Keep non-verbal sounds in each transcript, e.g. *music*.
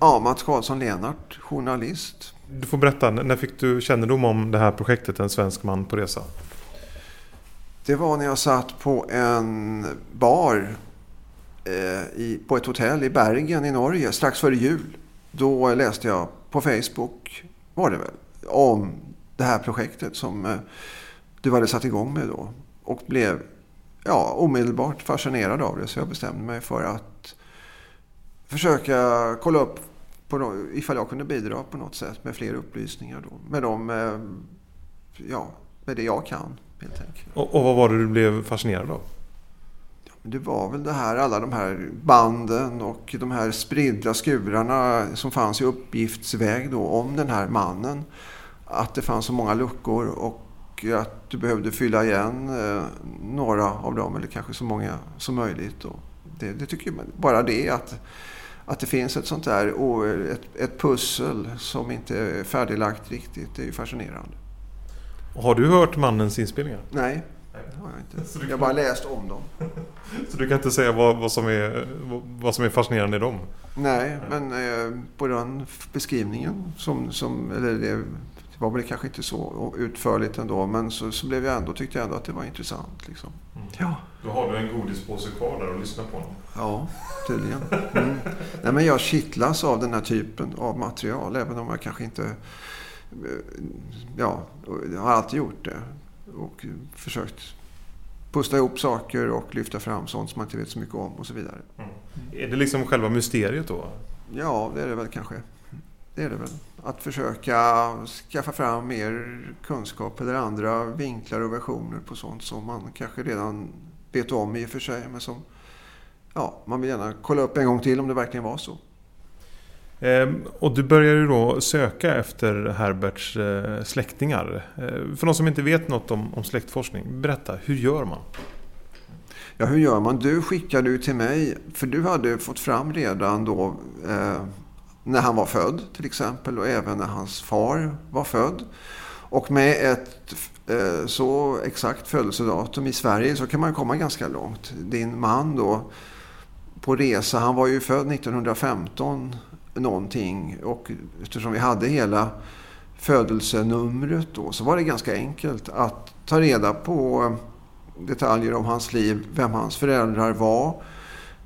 Ja, Mats Karlsson Lenart, journalist. Du får berätta, när fick du kännedom om det här projektet En svensk man på resa? Det var när jag satt på en bar eh, i, på ett hotell i Bergen i Norge strax före jul. Då läste jag på Facebook, var det väl, om det här projektet som eh, du hade satt igång med då. Och blev ja, omedelbart fascinerad av det. Så jag bestämde mig för att försöka kolla upp på, ifall jag kunde bidra på något sätt med fler upplysningar. Då. Med, dem, eh, ja, med det jag kan helt enkelt. Och, och vad var det du blev fascinerad av? Det var väl det här, alla de här banden och de här spridda skurarna som fanns i uppgiftsväg då om den här mannen. Att det fanns så många luckor och att du behövde fylla igen eh, några av dem eller kanske så många som möjligt. Det, det tycker jag, bara det att, att det finns ett sånt där ett, ett pussel som inte är färdiglagt riktigt, det är ju fascinerande. Har du hört mannens inspelningar? Nej, det har jag inte. *laughs* Jag har bara läst om dem. *laughs* Så du kan inte säga vad, vad, som, är, vad som är fascinerande i dem? Nej, men eh, på den beskrivningen som, som eller det, det var väl kanske inte så utförligt ändå, men så, så blev jag ändå, tyckte jag ändå att det var intressant. Liksom. Mm. Ja. Då har du en godispåse kvar där och lyssnar på den. Ja, tydligen. Mm. Nej, men jag kittlas av den här typen av material, även om jag kanske inte... Eh, ja, jag har alltid gjort det. Och försökt pusta ihop saker och lyfta fram sånt som man inte vet så mycket om och så vidare. Mm. Är det liksom själva mysteriet då? Ja, det är det väl kanske. Det är det väl. Att försöka skaffa fram mer kunskap eller andra vinklar och versioner på sånt som man kanske redan vet om i och för sig. Men som ja, man vill gärna kolla upp en gång till om det verkligen var så. Ehm, och du började ju då söka efter Herberts eh, släktingar. Ehm, för de som inte vet något om, om släktforskning, berätta, hur gör man? Ja, hur gör man? Du skickade ju till mig, för du hade fått fram redan då eh, när han var född till exempel och även när hans far var född. Och med ett eh, så exakt födelsedatum i Sverige så kan man komma ganska långt. Din man då på resa, han var ju född 1915 någonting och eftersom vi hade hela födelsenumret då så var det ganska enkelt att ta reda på eh, detaljer om hans liv, vem hans föräldrar var.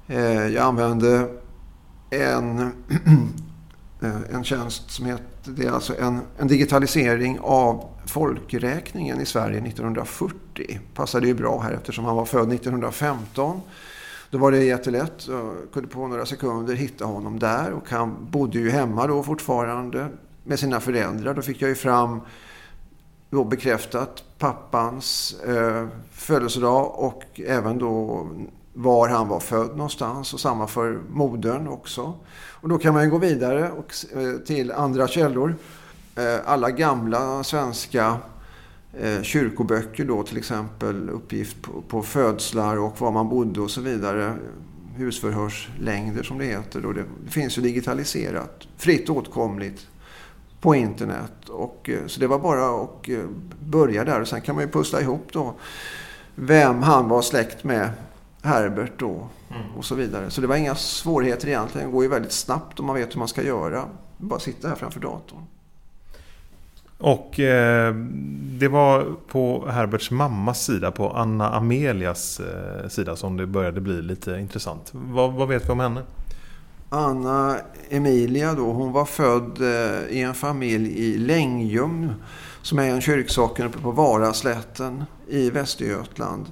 Eh, jag använde en *clears throat* eh, en tjänst som heter, det är alltså en, en, digitalisering av folkräkningen i Sverige 1940. Passade ju bra här eftersom han var född 1915. Då var det jättelätt. Jag kunde på några sekunder hitta honom där och han bodde ju hemma då fortfarande med sina föräldrar. Då fick jag ju fram då bekräftat pappans eh, födelsedag och även då var han var född någonstans och samma för modern också. Och då kan man gå vidare och, eh, till andra källor. Eh, alla gamla svenska eh, kyrkoböcker då till exempel uppgift på, på födslar och var man bodde och så vidare. Husförhörslängder som det heter. Då det, det finns ju digitaliserat, fritt åtkomligt på internet. Och, så det var bara att börja där och sen kan man ju pussla ihop då vem han var släkt med Herbert då mm. och så vidare. Så det var inga svårigheter egentligen. Det går ju väldigt snabbt om man vet hur man ska göra. Bara sitta här framför datorn. Och eh, det var på Herberts mammas sida, på Anna Amelias eh, sida som det började bli lite intressant. Vad, vad vet vi om henne? Anna Emilia då, hon var född eh, i en familj i Längjum som är en kyrksocken uppe på Varaslätten i Västergötland.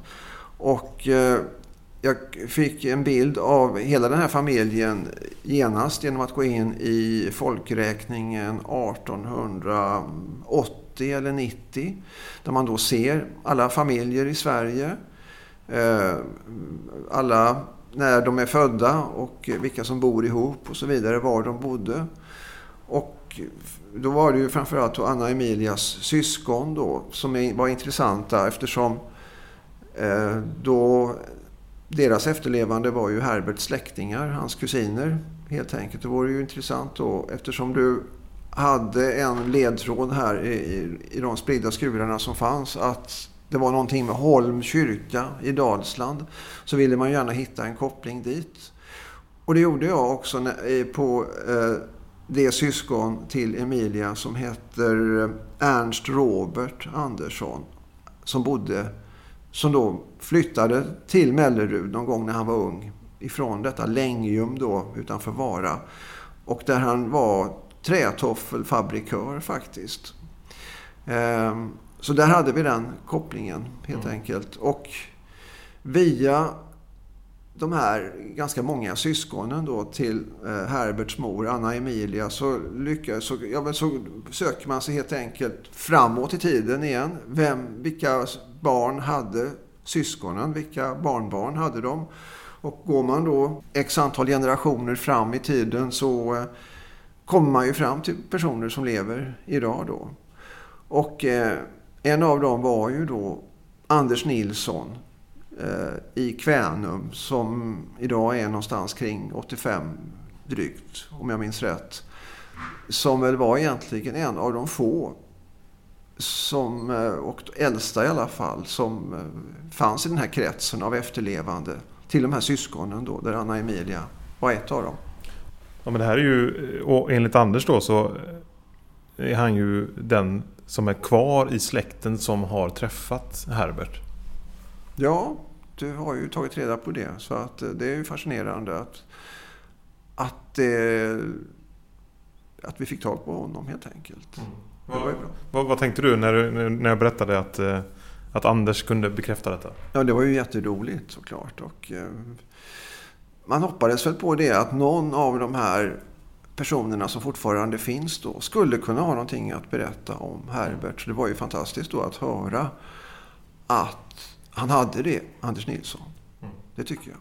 Och eh, jag fick en bild av hela den här familjen genast genom att gå in i folkräkningen 1880 eller 90. Där man då ser alla familjer i Sverige. Eh, alla när de är födda och vilka som bor ihop och så vidare, var de bodde. Och då var det ju framförallt Anna Emilias syskon då som var intressanta eftersom eh, då deras efterlevande var ju Herberts släktingar, hans kusiner helt enkelt. Det vore ju intressant då eftersom du hade en ledtråd här i, i de spridda skurarna som fanns att det var någonting med Holm kyrka i Dalsland så ville man gärna hitta en koppling dit. Och det gjorde jag också på eh, det syskon till Emilia som heter eh, Ernst Robert Andersson. Som bodde, som då flyttade till Mellerud någon gång när han var ung. Ifrån detta Längium då utanför Vara. Och där han var trätoffelfabrikör faktiskt. Ehm, så där hade vi den kopplingen helt mm. enkelt. Och via de här ganska många syskonen då till eh, Herberts mor, Anna Emilia, så, lyckas, så, ja, så söker man sig helt enkelt framåt i tiden igen. Vem, vilka barn hade syskonen? Vilka barnbarn hade de? Och går man då x antal generationer fram i tiden så eh, kommer man ju fram till personer som lever idag då. Och eh, en av dem var ju då Anders Nilsson eh, i Kvänum som idag är någonstans kring 85 drygt, om jag minns rätt. Som väl var egentligen en av de få som, eh, och äldsta i alla fall, som eh, fanns i den här kretsen av efterlevande till de här syskonen då, där Anna Emilia var ett av dem. Ja, men det här är ju, och enligt Anders då så är han ju den som är kvar i släkten som har träffat Herbert. Ja, du har ju tagit reda på det. Så att eh, det är ju fascinerande att, att, det, att vi fick tag på honom helt enkelt. Mm. Bra. Vad, vad, tänkte du när, när jag berättade att, eh, att Anders kunde bekräfta detta? Ja, det var ju jätteroligt såklart. Och, eh, man hoppades väl på det att någon av de här personerna som fortfarande finns då skulle kunna ha någonting att berätta om Herbert. Så det var ju fantastiskt då att höra att han hade det, Anders Nilsson. Mm. Det tycker jag.